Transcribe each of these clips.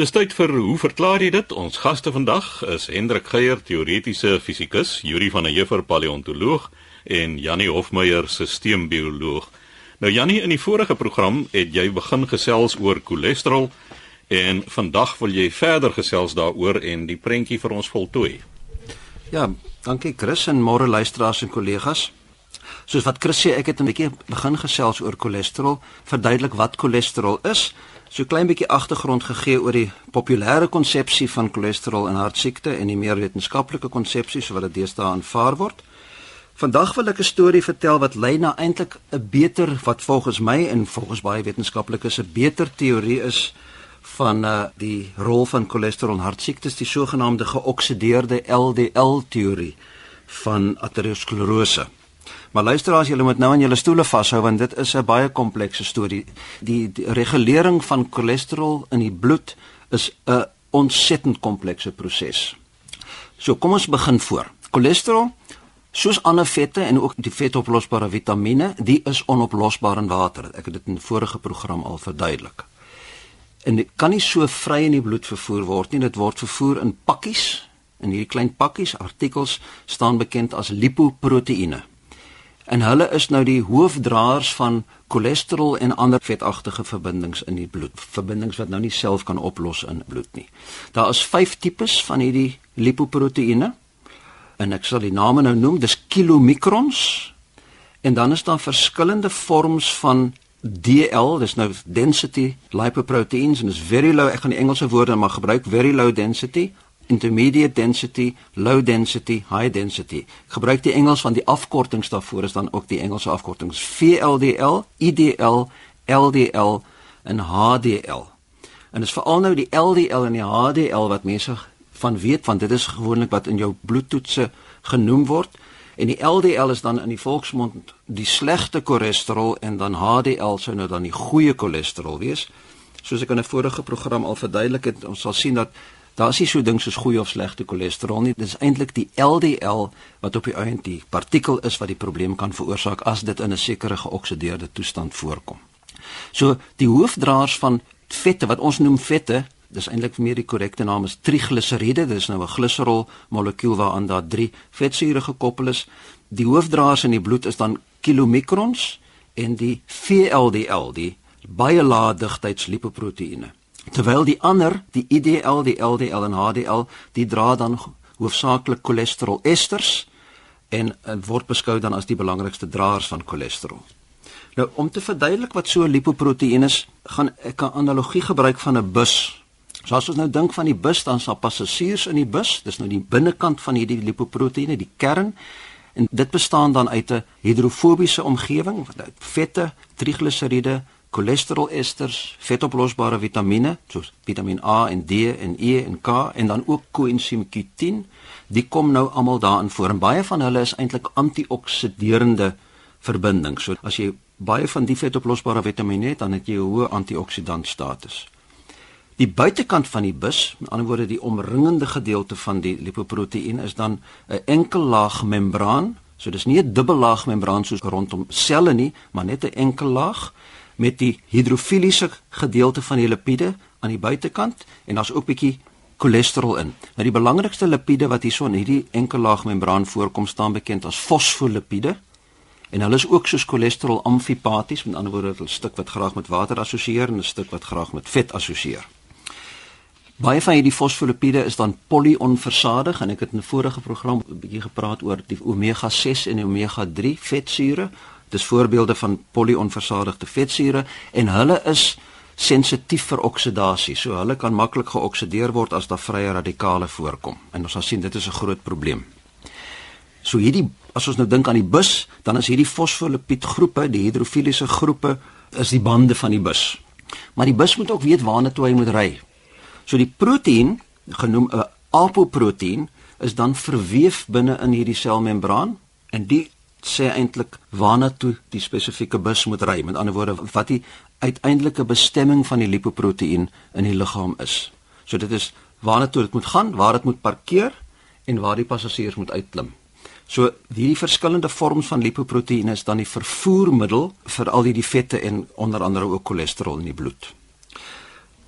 Dis tyd vir hoe verklaar jy dit? Ons gaste vandag is Hendrik Geier, teoretiese fisikus, Yuri van der Heever, paleontoloog en Jannie Hofmeyer, sisteembioloog. Nou Jannie, in die vorige program het jy begin gesels oor cholesterol en vandag wil jy verder gesels daaroor en die prentjie vir ons voltooi. Ja, dankie Chris en môre luisteraars en kollegas. Soos wat Chris sê, ek het 'n bietjie begin gesels oor cholesterol, verduidelik wat cholesterol is, so klein bietjie agtergrond gegee oor die populêre konsepsie van cholesterol in hartsiekte en die meer wetenskaplike konsepsie so wat dit deesdae aanvaar word. Vandag wil ek 'n storie vertel wat lei na eintlik 'n beter wat volgens my en volgens baie wetenskaplikes 'n beter teorie is van uh, die rol van cholesterol in hartsiektes, die sogenaamde geoksideerde LDL teorie van aterosklerose. Maar luister as julle moet nou aan julle stoele vashou want dit is 'n baie komplekse storie. Die, die regulering van cholesterol in die bloed is 'n ontsettend komplekse proses. So kom ons begin voor. Cholesterol soos ander vette en ook die vetoplosbare vitamiene, die is onoplosbaar in water. Ek het dit in vorige program al verduidelik. En dit kan nie so vry in die bloed vervoer word nie. Dit word vervoer in pakkies. In hierdie klein pakkies, artikels staan bekend as lipoproteïene en hulle is nou die hoofdraers van cholesterol en ander vetagtige verbindings in die bloed, verbindings wat nou nie self kan oplos in bloed nie. Daar is 5 tipes van hierdie lipoproteïene. En ek sal die name nou noem, dis kilomicrons en dan is daar verskillende vorms van DL, dis nou density lipoproteins en is very low, ek gaan die Engelse woorde maar gebruik, very low density intermediate density, low density, high density. Gebruik die Engels van die afkortings daarvoor is dan ook die Engelse afkortings VLDL, IDL, LDL en HDL. En dit is veral nou die LDL en die HDL wat mense van weet want dit is gewoonlik wat in jou bloedtoetse genoem word en die LDL is dan in die volksmond die slegte cholesterol en dan HDL sou nou dan die goeie cholesterol wees. Soos ek in 'n vorige program al verduidelik het, ons sal sien dat Daar is nie so ding soos goeie of slegte cholesterol nie. Dit is eintlik die LDL wat op die einde die partikel is wat die probleem kan veroorsaak as dit in 'n sekere geoksideerde toestand voorkom. So die hoofdraers van vette wat ons noem vette, dis eintlik meer die korrekte naam is trigliseriede. Dit is nou 'n gliserol molekuul waaraan daar 3 vetsure gekoppel is. Die hoofdraers in die bloed is dan kilomicrons en die VLDL, die baie lae digtheidslipoproteïene. Terwyl die ander, die IDL, die LDL en HDL, die dra dan hoofsaaklik cholesterol esters en, en word beskou dan as die belangrikste draers van cholesterol. Nou om te verduidelik wat so 'n lipoproteïen is, gaan ek 'n analogie gebruik van 'n bus. So as ons nou dink van die bus, dan sal passasiers in die bus, dis nou die binnekant van hierdie lipoproteïene, die kern en dit bestaan dan uit 'n hidrofobiese omgewing, vette, trigliseriede, cholesterolesters, vetoplosbare vitamiene soos Vitamiin A en D en E en K en dan ook koenzim Q10, die kom nou almal daarin voor en baie van hulle is eintlik antioksiderende verbindings. So as jy baie van die vetoplosbare vitamiene het, dan het jy 'n hoë antioksidant status. Die buitekant van die bus, met ander woorde die omringende gedeelte van die lipoproteïen is dan 'n enkel laag membraan. So dis nie 'n dubbellaag membraan soos rondom selle nie, maar net 'n enkel laag met die hidrofiliese gedeelte van die lipiede aan die buitekant en daar's ook bietjie cholesterol in. Nou die belangrikste lipiede wat hierso in hierdie enkel laag membraan voorkom staan bekend as fosfolipiede. En hulle is ook soos cholesterol amfipaties, met ander woorde 'n stuk wat graag met water assosieer en 'n stuk wat graag met vet assosieer. Baie van hierdie fosfolipiede is dan polyonversadig en ek het in 'n vorige program 'n bietjie gepraat oor die omega 6 en omega 3 vetsure Dis voorbeelde van polyonversadigde vetsure en hulle is sensitief vir oksidasie. So hulle kan maklik geoksideer word as daar vrye radikale voorkom. En ons sal sien dit is 'n groot probleem. So hierdie as ons nou dink aan die bus, dan is hierdie fosfolipid groepe, die hidrofiliese groepe is die bande van die bus. Maar die bus moet ook weet waarna toe hy moet ry. So die proteïen, genoem 'n apoproteïen, is dan verweef binne in hierdie selmembraan en die sê eintlik waarna toe die spesifieke bus moet ry. Met ander woorde, wat die uiteindelike bestemming van die lipoproteïen in die liggaam is. So dit is waarna toe dit moet gaan, waar dit moet parkeer en waar die passasiers moet uitklim. So hierdie verskillende vorms van lipoproteïene is dan die vervoermiddel vir al die, die vette en onder andere ook cholesterol in die bloed.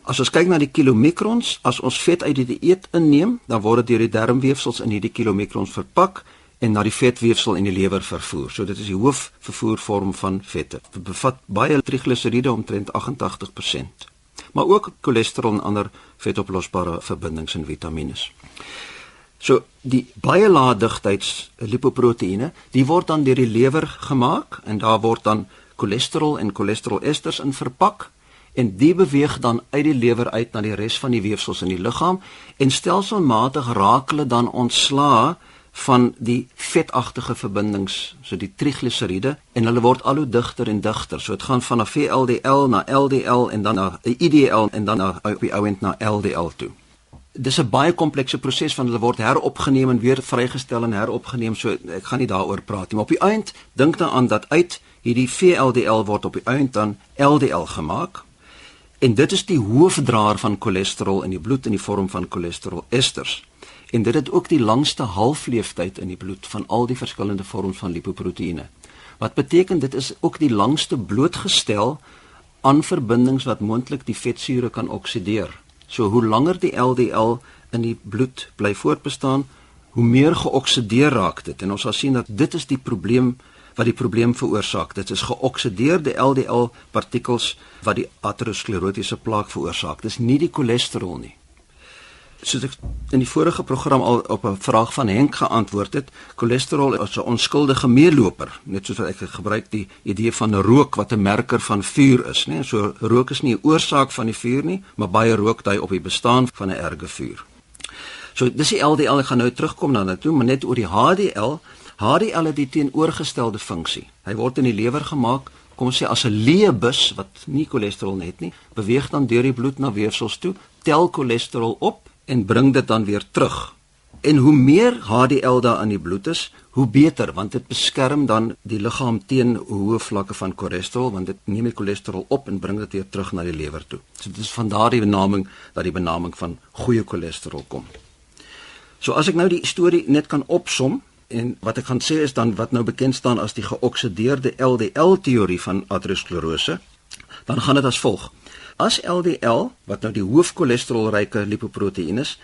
As ons kyk na die kilomikrons, as ons vet uit die dieet inneem, dan word dit deur die darmweefsels in hierdie kilomikrons verpak en na die vetweefsel in die lewer vervoer. So dit is die hoofvervoervorm van vette. Dit bevat baie trigliseriede omtrent 88%, maar ook cholesterol en ander vetoplosbare verbindings en vitamiene. So die baie lae digtheids lipoproteïene, die word dan deur die lewer gemaak en daar word dan cholesterol en cholesterolesters in verpak en die beweeg dan uit die lewer uit na die res van die weefsels in die liggaam en stelselmatig raak hulle dan ontslaa van die vetagtige verbindings, so die trigliseriede en hulle word al hoe digter en digter. So dit gaan van VLDL na LDL en dan na IDL en dan na op die ouend na LDL toe. Dis 'n baie komplekse proses van hulle word heropgeneem en weer vrygestel en heropgeneem. So ek gaan nie daaroor praat nie, maar op die ouend dink dan aan dat uit hierdie VLDL word op die ouend dan LDL gemaak. En dit is die hoofdraer van cholesterol in die bloed in die vorm van cholesterolesters en dit het ook die langste halfleeftyd in die bloed van al die verskillende vorms van lipoproteïene. Wat beteken dit is ook die langste blootgestel aan verbindings wat moontlik die vetsure kan oksideer. So hoe langer die LDL in die bloed bly voortbestaan, hoe meer geoksideer raak dit en ons sal sien dat dit is die probleem wat die probleem veroorsaak. Dit is geoksideerde LDL partikels wat die aterosklerotiese plaak veroorsaak. Dis nie die cholesterol nie soos ek in die vorige program al op 'n vraag van Henk geantwoord het, cholesterol is 'n onskuldige meeloper, net soos wat ek gebruik die idee van rook wat 'n merker van vuur is, né? So rook is nie 'n oorsaak van die vuur nie, maar baie rook dui op die bestaan van 'n erge vuur. So dis die LDL, ek gaan nou terugkom na dit toe, maar net oor die HDL. HDL het die teenoorgestelde funksie. Hy word in die lewer gemaak kom ons sê as 'n leebus wat nie cholesterol het nie, beweeg dan deur die bloed na weefsels toe, tel cholesterol op en bring dit dan weer terug. En hoe meer HDL daar in die bloed is, hoe beter want dit beskerm dan die liggaam teen hoë vlakke van cholesterol want dit neem die cholesterol op en bring dit weer terug na die lewer toe. So dit is van daardie benaming dat die benaming van goeie cholesterol kom. So as ek nou die storie net kan opsom en wat ek gaan sê is dan wat nou bekend staan as die geoksideerde LDL teorie van aterosklerose, dan gaan dit as volg. As LDL, wat nou die hoofcholesterolryke lipoproteïen is,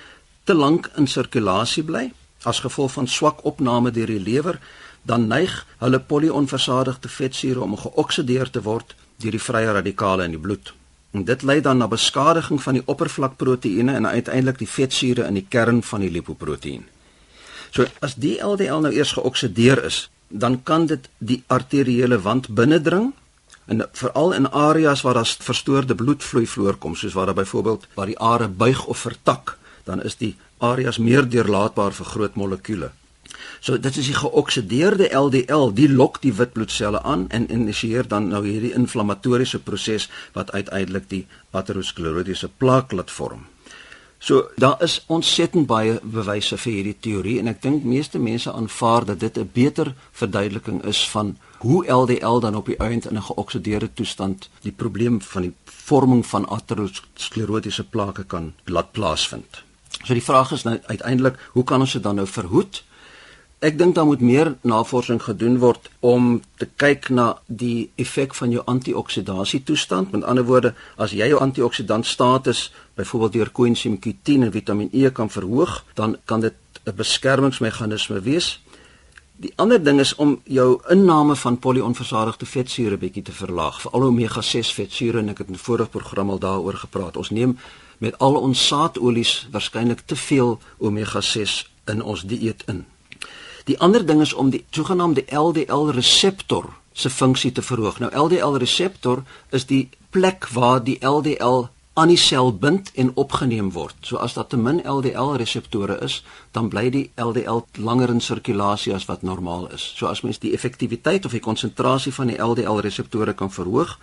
te lank in sirkulasie bly as gevolg van swak opname deur die lewer, dan neig hulle polionversadigde vetsure om geoksideer te word deur die vrye radikale in die bloed. En dit lei dan na beskadiging van die oppervlakproteïene en uiteindelik die vetsure in die kern van die lipoproteïen. So as die LDL nou eers geoksideer is, dan kan dit die arteriële wand binnendring en veral in areas waar daar verstoorde bloedvloei voorkom soos waar daar byvoorbeeld waar die are buig of vertak dan is die areas meer deurlaatbaar vir groot molekules. So dit is die geoksideerde LDL, die lok die wit bloedselle aan en initieer dan nou hierdie inflammatoriese proses wat uiteindelik die aterosklerotiese plaak laat vorm. So daar is ontsettend baie bewyse vir hierdie teorie en ek dink meeste mense aanvaar dat dit 'n beter verduideliking is van hoe LDL dan op die einde in 'n geoksideerde toestand die probleem van die vorming van aterosklerotiese plake kan laat plaasvind. So die vraag is nou uiteindelik, hoe kan ons dit dan nou verhoed? Ek dink daar moet meer navorsing gedoen word om te kyk na die effek van jou antioksidasie toestand. Met ander woorde, as jy jou antioksidant status byvoorbeeld deur coenzyme Q10 en Vitamiin E kan verhoog, dan kan dit 'n beskermingsmeganisme wees Die ander ding is om jou inname van polionversadigde vetsure bietjie te verlaag, veral omega 6 vetsure en ek het in 'n vorige program al daaroor gepraat. Ons neem met al ons saadolies waarskynlik te veel omega 6 in ons dieet in. Die ander ding is om die sogenaamde LDL reseptor se funksie te verhoog. Nou LDL reseptor is die plek waar die LDL aan die sel bind en opgeneem word. So as daar te min LDL reseptore is, dan bly die LDL langer in sirkulasie as wat normaal is. So as mens die effektiwiteit of die konsentrasie van die LDL reseptore kan verhoog,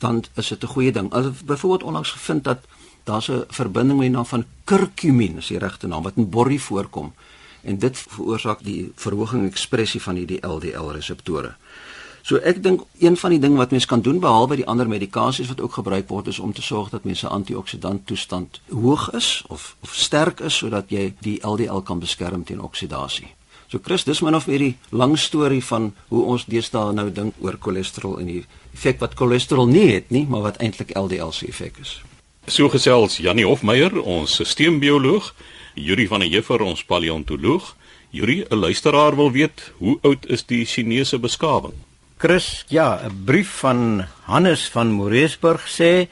dan is dit 'n goeie ding. As byvoorbeeld onlangs gevind dat daar's 'n verbinding met die naam van curcumin, is die regte naam wat in borrie voorkom en dit veroorsaak die verhoging ekspressie van hierdie LDL reseptore. So ek dink een van die dinge wat mens kan doen behalwe die ander medikasies wat ook gebruik word is om te sorg dat mense antioksidant toestand hoog is of of sterk is sodat jy die LDL kan beskerm teen oksidasie. So Chris, dis min of meer die lang storie van hoe ons deesdae nou dink oor cholesterol en die effek wat cholesterol nie het nie, maar wat eintlik LDL se effek is. So gesels Janie Hofmeyer, ons sisteembioloog, Yuri van der Heever, ons paleontoloog. Yuri, 'n luisteraar wil weet, hoe oud is die Chinese beskawing? Chris, ja, 'n brief van Hannes van Moreesburg sê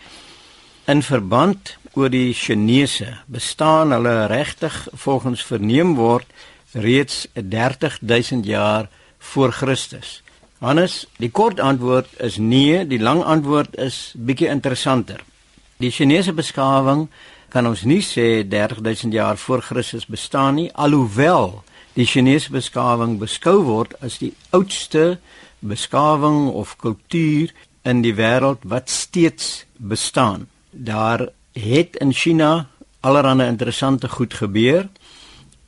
in verband oor die Chinese bestaan hulle regtig volgens verneem word reeds 30000 jaar voor Christus. Hannes, die kort antwoord is nee, die lang antwoord is bietjie interessanter. Die Chinese beskawing kan ons nie sê 30000 jaar voor Christus bestaan nie, alhoewel die Chinese beskawing beskou word as die oudste beskawing of kultuur in die wêreld wat steeds bestaan. Daar het in China allerlei interessante goed gebeur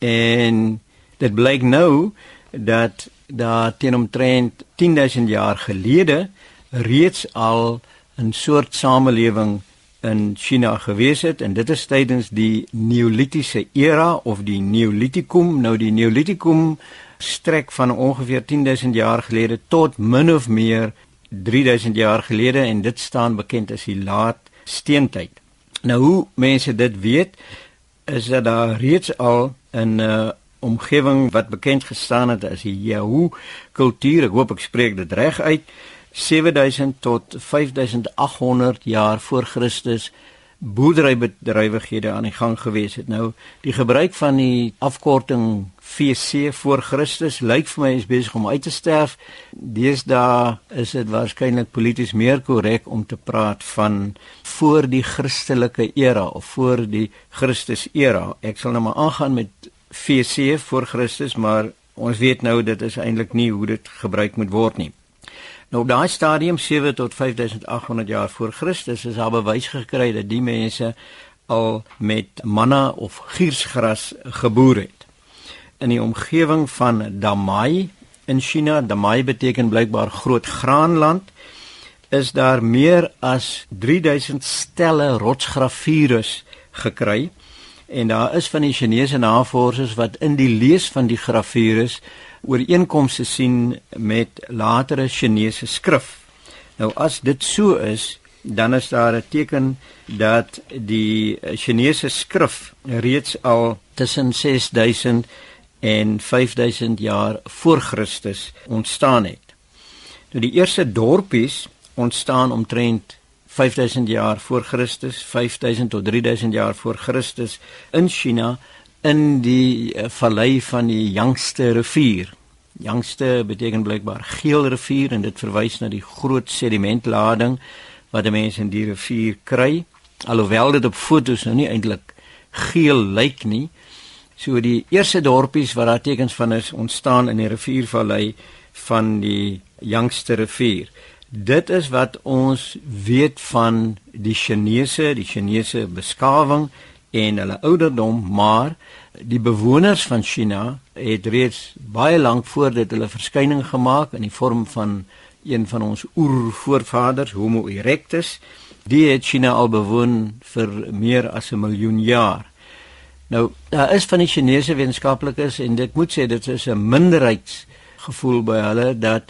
en dit blyk nou dat daar teen omtrent 10000 jaar gelede reeds al 'n soort samelewing in China gewees het en dit is tydens die neolitiese era of die neolitikum nou die neolitikum strek van ongeveer 10000 jaar gelede tot min of meer 3000 jaar gelede en dit staan bekend as die laat steentyd nou hoe mense dit weet is dat daar reeds al 'n uh, omgewing wat bekend gestaan het as die Yahoo kultuur. Ek hoop ek spreek dit reg uit. 7000 tot 5800 jaar voor Christus boerderybedrywighede aan die gang gewees het. Nou die gebruik van die afkorting VC voor Christus lyk vir my is besig om uit te sterf. Deesdae is dit waarskynlik polities meer korrek om te praat van voor die Christelike era of voor die Christus era. Ek sal nou maar aangaan met VC voor Christus, maar ons weet nou dit is eintlik nie hoe dit gebruik moet word nie. Nou op daai stadium 7 tot 5800 jaar voor Christus is daar bewys gekry dat die mense al met manna of giersgras geboer het. In die omgewing van Damai in China, Damai beteken blykbaar groot graanland, is daar meer as 3000 stelle rotsgravures gekry en daar is van die Chinese navorsers wat in die lees van die gravures ooreenkomste sien met latere Chinese skrif. Nou as dit so is, dan is daar 'n teken dat die Chinese skrif reeds al tussen 6000 en 5000 jaar voor Christus ontstaan het. Nou die eerste dorpies ontstaan omtrent 5000 jaar voor Christus, 5000 tot 3000 jaar voor Christus in China in die uh, vallei van die Yangtze rivier. Yangtze beteken blykbaar geel rivier en dit verwys na die groot sedimentlading wat mense in die rivier kry. Alhoewel dit op fotos nou nie eintlik geel lyk nie. So die eerste dorpies wat daar tekens van is ontstaan in die riviervallei van die Yangtze rivier. Dit is wat ons weet van die Chinese, die Chinese beskawing en hulle ouderdom, maar die bewoners van China het reeds baie lank voor dit hulle verskyning gemaak in die vorm van een van ons oervoorvaders, Homo erectus. Die het China al bewoon vir meer as 'n miljoen jaar. Nou, daar is van die Chinese wetenskaplikes en dit moet sê dit is 'n minderheidsgevoel by hulle dat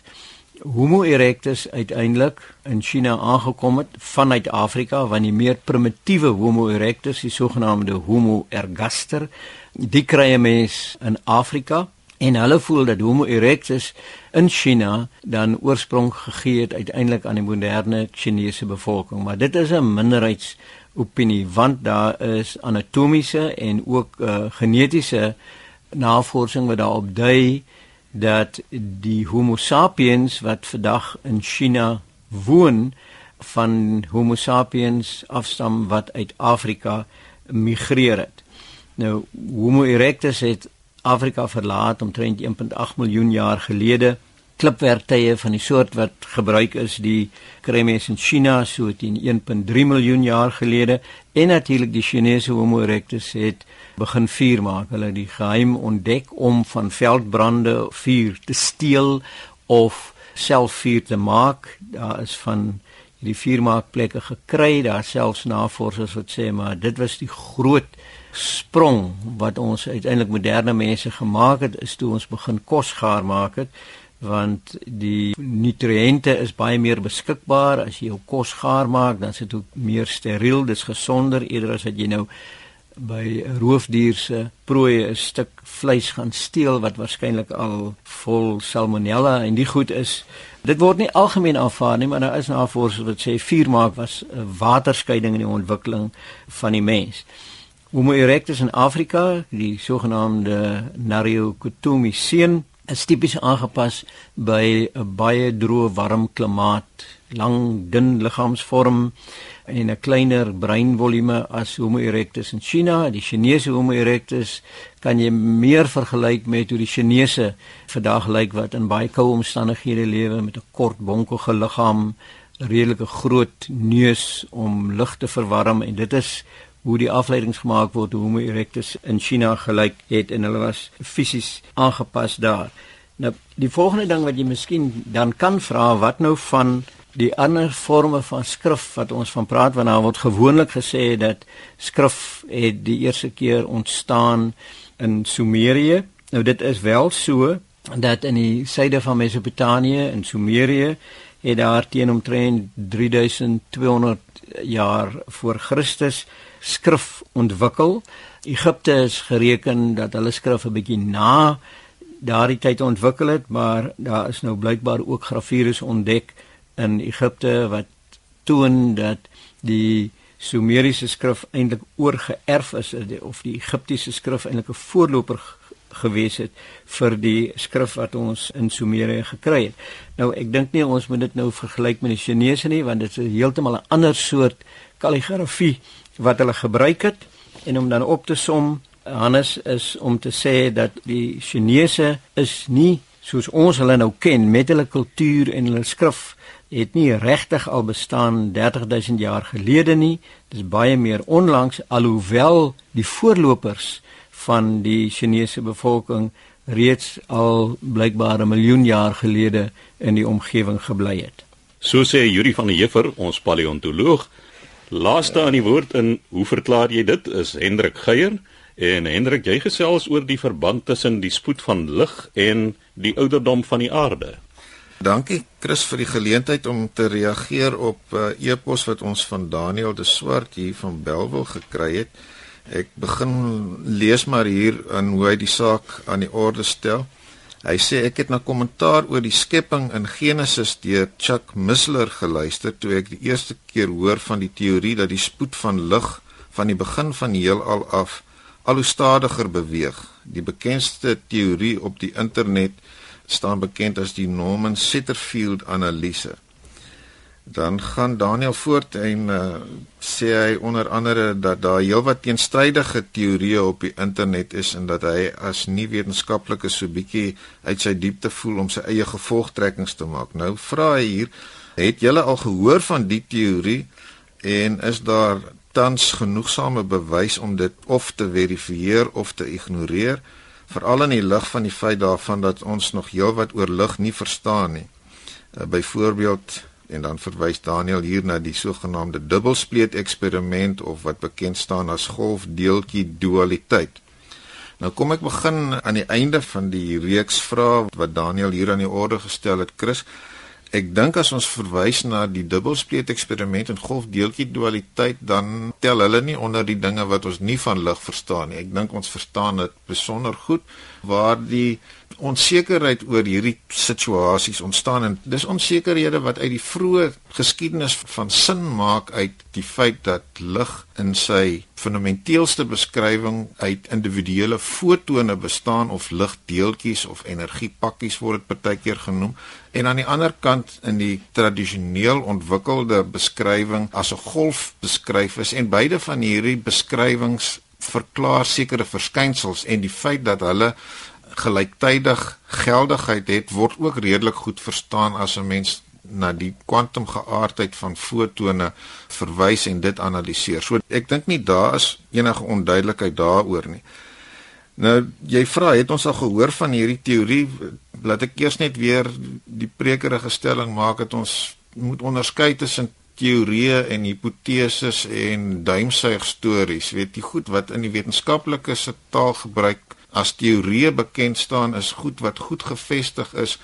Homo erectus uiteindelik in China aangekom het vanuit Afrika want die meer primitiewe Homo erectus, die sogenaamde Homo ergaster, die kry jy mens in Afrika. En hulle voel dat Homo erectus in China dan oorsprong gegee het uiteindelik aan die moderne Chinese bevolking, maar dit is 'n minderheidsopinie want daar is anatomiese en ook uh, genetiese navorsing wat daarop dui dat die Homo sapiens wat vandag in China woon van Homo sapiens afstam wat uit Afrika migreer het. Nou Homo erectus het Afrika verlaat omtrent 1.8 miljoen jaar gelede. Klipwerktuie van die soort wat gebruik is, die kry mense in China so teen 1.3 miljoen jaar gelede en natuurlik die Chinese Homo erectus het begin vuur maak. Hulle die geheim ontdek om van veldbrande vuur te steel of self vuur te maak. Daar is van hierdie vuurmaakplekke gekry, daar selfs navorsers wat sê maar dit was die groot sprong wat ons uiteindelik moderne mense gemaak het is toe ons begin kos gaar maak het want die nutriënte is baie meer beskikbaar as jy jou kos gaar maak, dan is dit ook meer steriel, dis gesonder eerder as wat jy nou by 'n roofdier se prooi 'n stuk vleis gaan steel wat waarskynlik al vol salmonella en die goed is. Dit word nie algemeen aanvaar nie, maar daar is navorsers wat sê vuur maak was 'n waterskeiding in die ontwikkeling van die mens. Homo erectus in Afrika, die sogenaamde Nariokotomi seun, is tipies aangepas by 'n baie droë, warm klimaat, lang, dun liggaamsvorm en 'n kleiner breinvolume as Homo erectus in China. Die Chinese Homo erectus kan jy meer vergelyk met hoe die Chinese vandag lyk wat in baie koue omstandighede lewe met 'n kort bonkige liggaam, redelike groot neus om lug te verwarm en dit is hoe die afleidings gemaak word hoe Homo erectus in China gelyk het en hulle was fisies aangepas daar. Nou die volgende ding wat jy miskien dan kan vra wat nou van die ander forme van skrif wat ons van praat wanneer word gewoonlik gesê dat skrif het die eerste keer ontstaan in Sumerië. Nou dit is wel so dat in die suide van Mesopotamië in Sumerië het daar teen omtrent 3200 jaar voor Christus skrif ontwikkel. Egipte is gereken dat hulle skrif 'n bietjie na daardie tyd ontwikkel het, maar daar is nou blykbaar ook gravures ontdek in Egipte wat toon dat die Sumeriese skrif eintlik oorgeerf is of die Egiptiese skrif eintlik 'n voorloper gewees het vir die skrif wat ons in Sumerië gekry het. Nou ek dink nie ons moet dit nou vergelyk met die Chinese nie want dit is heeltemal 'n ander soort kalligrafie wat hulle gebruik het en om dan op te som Hannes is om te sê dat die Chinese is nie soos ons hulle nou ken met hulle kultuur en hulle skrif het nie regtig al bestaan 30000 jaar gelede nie. Dis baie meer onlangs alhoewel die voorlopers van die Chinese bevolking reeds al blykbaar 'n miljoen jaar gelede in die omgewing gebly het. So sê Yuri van der Heever, ons paleontoloog. Laaste aan die woord in hoe verklaar jy dit is Hendrik Geier en Hendrik jy gesels oor die verband tussen die spoed van lig en die ouderdom van die aarde. Dankie Chris vir die geleentheid om te reageer op 'n uh, eh, e-pos wat ons van Daniel de Swart hier van Belwel gekry het. Ek begin lees maar hier in hoe hy die saak aan die orde stel. Hy sê ek het na kommentaar oor die skepping in Genesis deur Chuck Missler geluister toe ek die eerste keer hoor van die teorie dat die spoed van lig van die begin van die heelal af al hoe stadiger beweeg. Die bekendste teorie op die internet staan bekend as die Norman Setterfield analise. Dan gaan Daniel voort en uh, sê hy onder andere dat daar heelwat teenstrydige teorieë op die internet is en dat hy as nie wetenskaplike so bietjie uit sy diepte voel om sy eie gevolgtrekkings te maak. Nou vra hy hier, het julle al gehoor van die teorie en is daar tans genoegsame bewys om dit of te verifieer of te ignoreer? Veral in die lig van die feit daarvan dat ons nog heelwat oor lig nie verstaan nie. Uh, Byvoorbeeld en dan verwys Daniel hier na die sogenaamde dubbelspleet eksperiment of wat bekend staan as golfdeeltjie dualiteit. Nou kom ek begin aan die einde van die reeks vrae wat Daniel hier aan die orde gestel het, Chris. Ek dink as ons verwys na die dubbelspleet eksperiment en golfdeeltjie dualiteit dan tel hulle nie onder die dinge wat ons nie van lig verstaan nie. Ek dink ons verstaan dit besonder goed waar die onsekerheid oor hierdie situasies ontstaan en dis onsekerhede wat uit die vroeë geskiedenis van sin maak uit die feit dat lig in sy fundamenteelste beskrywing uit individuele fotone bestaan of ligdeeltjies of energiepakkies word dit partykeer genoem. En aan die ander kant in die tradisioneel ontwikkelde beskrywing as 'n golf beskryf is en beide van hierdie beskrywings verklaar sekere verskynsels en die feit dat hulle gelyktydig geldigheid het word ook redelik goed verstaan as 'n mens na die kwantumgeaardheid van fotone verwys en dit analiseer. So ek dink nie daar is enige onduidelikheid daaroor nie. Nou jy vra het ons al gehoor van hierdie teorie laat ek eers net weer die prekerige stelling maak dat ons moet onderskei tussen teorieë en hipoteses en duimsuig stories. Weet jy goed wat in die wetenskaplike taal gebruik as teorieë bekend staan is goed wat goed gevestig is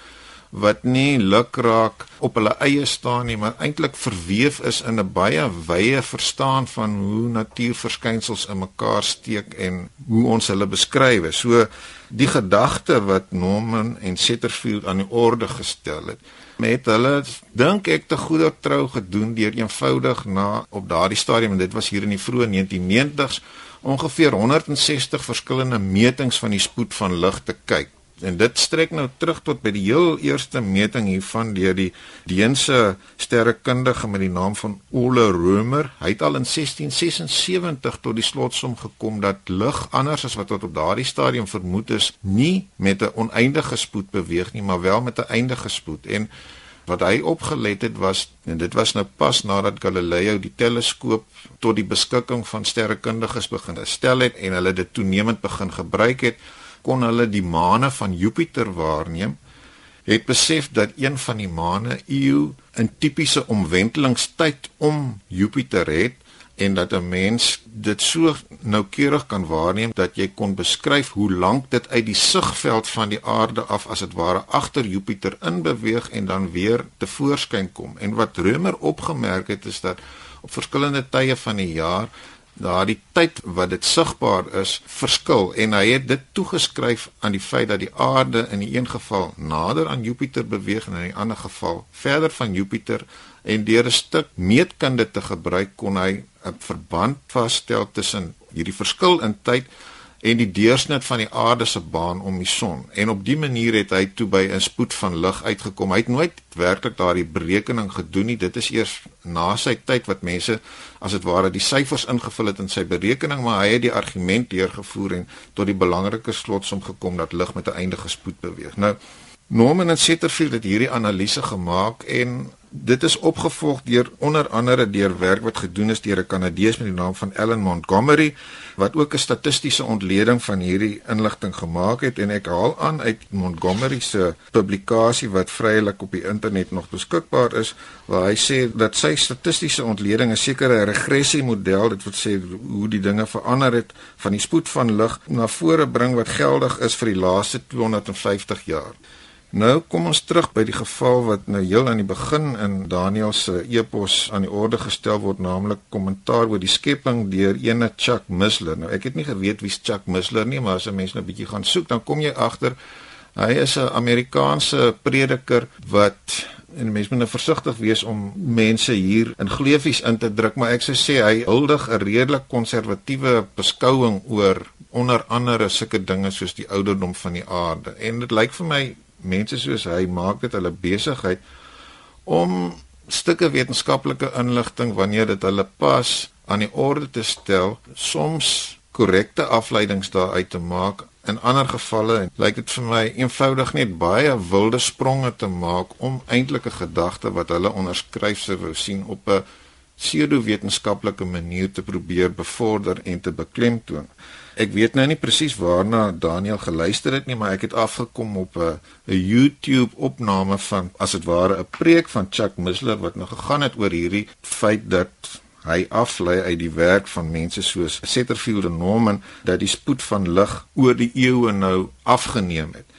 wat nie lukraak op hulle eie staan nie, maar eintlik verweef is in 'n baie wye verstaan van hoe natuurverskynsels in mekaar steek en hoe ons hulle beskryf. So die gedagte wat Norman en Setterfield aan die orde gestel het, met hulle dink ek te goeie trou gedoen deur eenvoudig na op daardie stadium en dit was hier in die vroeë 1990s ongeveer 160 verskillende metings van die spoed van lig te kyk. En dit strek nou terug tot by die heel eerste meting hiervan deur die Deense sterrekundige met die naam van Ole Römer. Hy het al in 1676 tot die slotsom gekom dat lig anders as wat tot op daardie stadium vermoed is, nie met 'n oneindige spoed beweeg nie, maar wel met 'n eindige spoed. En wat hy opgelet het was en dit was nou pas nadat Galileo die teleskoop tot die beskikking van sterrekundiges begin stel het en hulle dit toenemend begin gebruik het kon hulle die maane van Jupiter waarneem het besef dat een van die maane Io 'n tipiese omwentelingstyd om Jupiter het en dat 'n mens dit so noukeurig kan waarneem dat jy kon beskryf hoe lank dit uit die sigveld van die aarde af as dit ware agter Jupiter in beweeg en dan weer te voorskyn kom. En wat Römer opgemerk het is dat op verskillende tye van die jaar daardie tyd wat dit sigbaar is verskil en hy het dit toegeskryf aan die feit dat die aarde in die een geval nader aan Jupiter beweeg en in die ander geval verder van Jupiter en deur 'n stuk meetkunde te gebruik kon hy 'n verband vasstel tussen hierdie verskil in tyd en die deursnit van die aarde se baan om die son. En op dië manier het hy toe by 'n spoed van lig uitgekom. Hy het nooit werklik daardie berekening gedoen nie. Dit is eers na sy tyd wat mense as dit ware die syfers ingevul het in sy berekening, maar hy het die argument deurgevoer en tot die belangrike slotsom gekom dat lig met 'n eindige spoed beweeg. Nou Norman en Setterfield het hierdie analise gemaak en dit is opgevolg deur onder andere deur werk wat gedoen is deur 'n Kanadees met die naam van Ellen Montgomery wat ook 'n statistiese ontleding van hierdie inligting gemaak het en ek haal aan uit Montgomery se publikasie wat vrylik op die internet nog beskikbaar is waar hy sê dat sy statistiese ontleding 'n sekere regressiemodel dit wil sê hoe die dinge verander het van die spoed van lig na vore bring wat geldig is vir die laaste 250 jaar. Nou kom ons terug by die geval wat nou heel aan die begin in Daniel se epos aan die orde gestel word, naamlik kommentaar oor die skepping deur ene Chuck Missler. Nou ek het nie geweet wie's Chuck Missler nie, maar as 'n mens nou 'n bietjie gaan soek, dan kom jy agter hy is 'n Amerikaanse prediker wat en mense moet nou versigtig wees om mense hier in gleefies in te druk, maar ek sou sê hy huldig 'n redelik konservatiewe beskouing oor onder andere sulke dinge soos die ouderdom van die aarde. En dit lyk vir my mense soos hy maak dit hulle besigheid om stukke wetenskaplike inligting wanneer dit hulle pas aan die orde te stel, soms korrekte afleidings daaruit te maak. In ander gevalle lyk dit vir my eenvoudig net baie wilde spronge te maak om eintlik 'n gedagte wat hulle onderskryf sou sien op 'n pseudo-wetenskaplike manier te probeer bevorder en te beklemtoon. Ek weet nou nie presies waarna Daniel geluister het nie, maar ek het afgekom op 'n 'n YouTube opname van as dit ware 'n preek van Chuck Missler wat nou gegaan het oor hierdie feit dat hy aflei uit die werk van mense soos Setterfield en Norman dat die spoed van lig oor die eeue nou afgeneem het.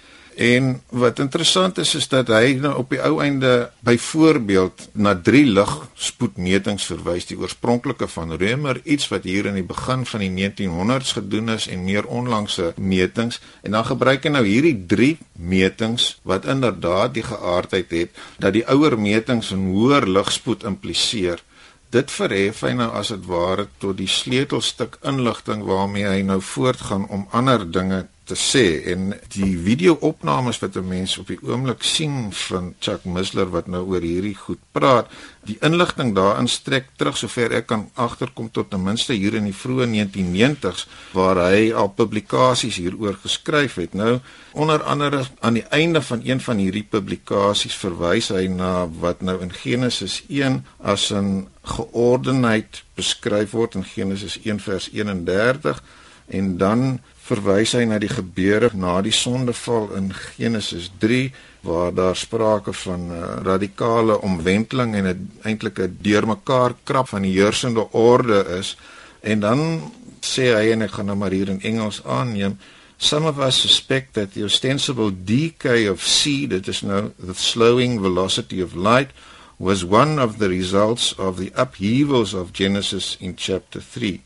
En wat interessant is is dat hy nou op die ou einde byvoorbeeld na drie ligspoedmetings verwys, die oorspronklike van Römer, iets wat hier in die begin van die 1900s gedoen is en meer onlangse metings en dan gebruik hy nou hierdie drie metings wat inderdaad die geaardheid het dat die ouer metings 'n hoër ligspoed impliseer. Dit verhef hy nou as dit ware tot die sleutelstuk inligting waarmee hy nou voortgaan om ander dinge te sê en die video-opnames wat 'n mens op die oomblik sien van Chuck Missler wat nou oor hierdie goed praat, die inligting daarin strek terug sover ek kan agterkom tot ten minste hier in die vroeë 1990s waar hy al publikasies hieroor geskryf het. Nou onder andere aan die einde van een van hierdie publikasies verwys hy na wat nou in Genesis 1 as 'n geordenheid beskryf word in Genesis 1 vers 31 en dan verwys hy na die gebeure na die sondeval in Genesis 3 waar daar sprake van 'n uh, eh, radikale omwenteling en 'n eintlik 'n deurmekaar krap van die heersende orde is en dan sê hy en ek gaan nou maar hier in Engels aanneem Some of us suspect that the ostensible decay of C, that is now the slowing velocity of light, was one of the results of the upheavals of Genesis in chapter 3.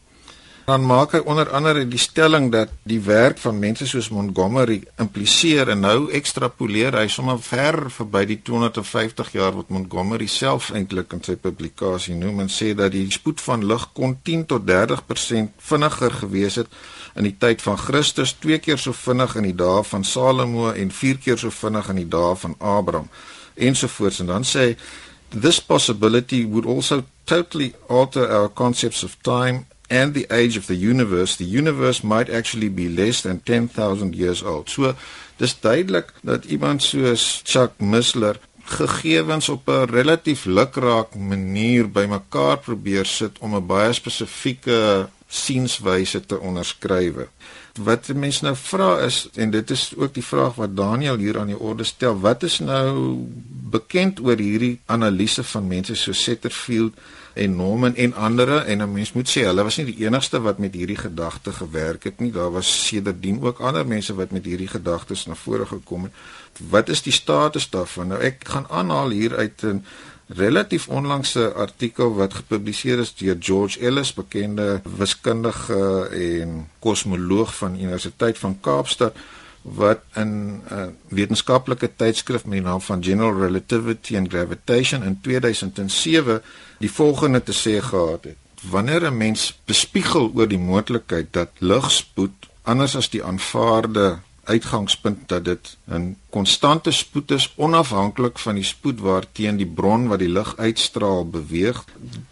Dan maak hy onder andere die stelling dat die werk van mense soos Montgomery impliseer en nou ekstrapoleer hy sommer ver verby die 250 jaar wat Montgomery self eintlik in sy publikasie noem en sê dat die spoed van lig kon 10 tot 30% vinniger gewees het in die tyd van Christus, twee keer so vinnig in die dae van Salomo en vier keer so vinnig in die dae van Abraham ensovoorts en dan sê this possibility would also totally alter our concepts of time and the age of the universe the universe might actually be less than 10000 years old. So dis duidelik dat iemand soos Chuck Missler gegevens op 'n relatief lukraak manier bymekaar probeer sit om 'n baie spesifieke sienswyse te onderskrywe wat mense nou vra is en dit is ook die vraag wat Daniel hier aan die orde stel wat is nou bekend oor hierdie analise van mense so Setterfield en Norman en ander en 'n mens moet sê hulle was nie die enigste wat met hierdie gedagte gewerk het nie. Daar was sedertdien ook ander mense wat met hierdie gedagtes na vore gekom het. Wat is die status daarvan? Nou ek gaan aanhaal hier uit 'n relatief onlangse artikel wat gepubliseer is deur George Ellis, bekende wiskundige en kosmoloog van Universiteit van Kaapstad wat in 'n uh, wetenskaplike tydskrif met die naam van General Relativity and Gravitation in 2007 die volgende te sê gehad het: Wanneer 'n mens bespiegel oor die moontlikheid dat ligspoed anders as die aanvaarde uitgangspunt dat dit 'n konstante spoed is onafhanklik van die spoed waarteen die bron wat die lig uitstraal beweeg.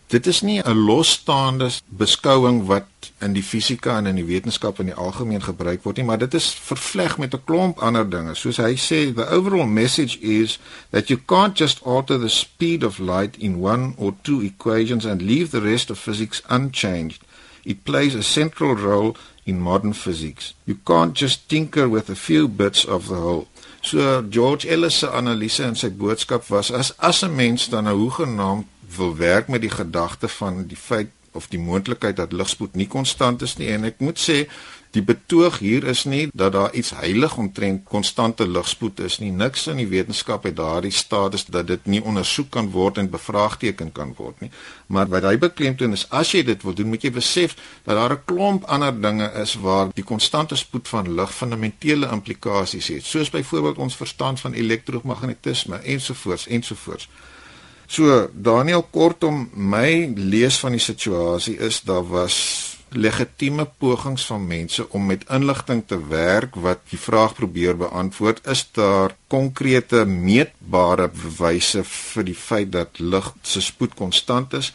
Dit is nie 'n losstaande beskouing wat in die fisika en in die wetenskap in die algemeen gebruik word nie, maar dit is vervleg met 'n klomp ander dinge. Soos hy sê, the overall message is that you can't just alter the speed of light in one or two equations and leave the rest of physics unchanged. It plays a central role in modern physics. You can't just tinker with a few bits of the whole. So George Ellis se analise en sy boodskap was as as 'n mens dan nou hoegenaamd wil werk met die gedagte van die feit of die moontlikheid dat ligspoed nie konstant is nie en ek moet sê Die betoog hier is nie dat daar iets heilig omtrent konstante ligspoed is nie. Niks in die wetenskap het daardie status dat dit nie ondersoek kan word en bevraagteken kan word nie. Maar wat hy beklemtoon is as jy dit wil doen, moet jy besef dat daar 'n klomp ander dinge is waar die konstante spoed van lig fundamentele implikasies het, soos byvoorbeeld ons verstand van elektromagnetisme ensovoorts ensovoorts. So Daniel kortom my lees van die situasie is daar was legitieme pogings van mense om met inligting te werk wat die vraag probeer beantwoord is daar konkrete meetbare bewyse vir die feit dat lig se spoed konstant is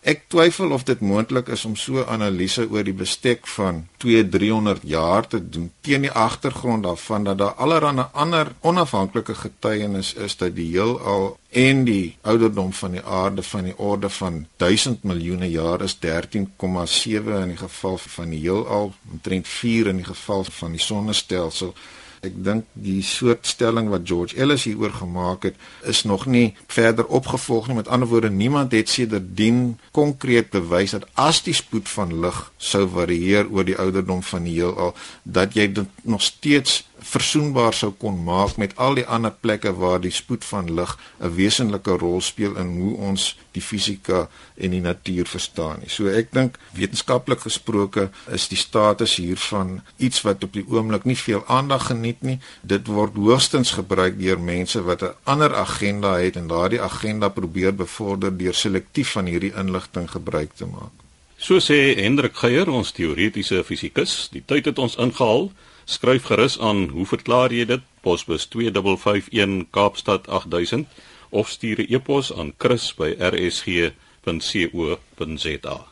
Ek twyfel of dit moontlik is om so 'n analise oor die bestek van 2-300 jaar te doen teen die agtergrond daarvan dat daar allerlei ander onafhanklike getuienis is dat die heelal en die ouderdom van die aarde van die orde van 1000 miljoene jaar is 13,7 in die geval van die heelal, omtrent 4 in die geval van die sonnestelsel. Ek dink die soort stelling wat George Ellis hieroor gemaak het, is nog nie verder opgevolg nie. Met ander woorde, niemand het sedertdien konkreet bewys dat as die spoed van lig sou varieer oor die ouderdom van die heelal, dat jy dit nog steeds versoenbaar sou kon maak met al die ander plekke waar die spoed van lig 'n wesenlike rol speel in hoe ons die fisika en die natuur verstaan. So ek dink wetenskaplik gesproke is die status hiervan iets wat op die oomblik nie veel aandag geniet nie. Dit word hoogstens gebruik deur mense wat 'n ander agenda het en daardie agenda probeer bevorder deur selektief van hierdie inligting gebruik te maak. So sê Hendrik Geier, ons teoretiese fisikus, die tyd het ons ingehaal. Skryf gerus aan, hoe verklaar jy dit? Posbus 2551 Kaapstad 8000 of stuur 'n e-pos aan chris@rsg.co.za.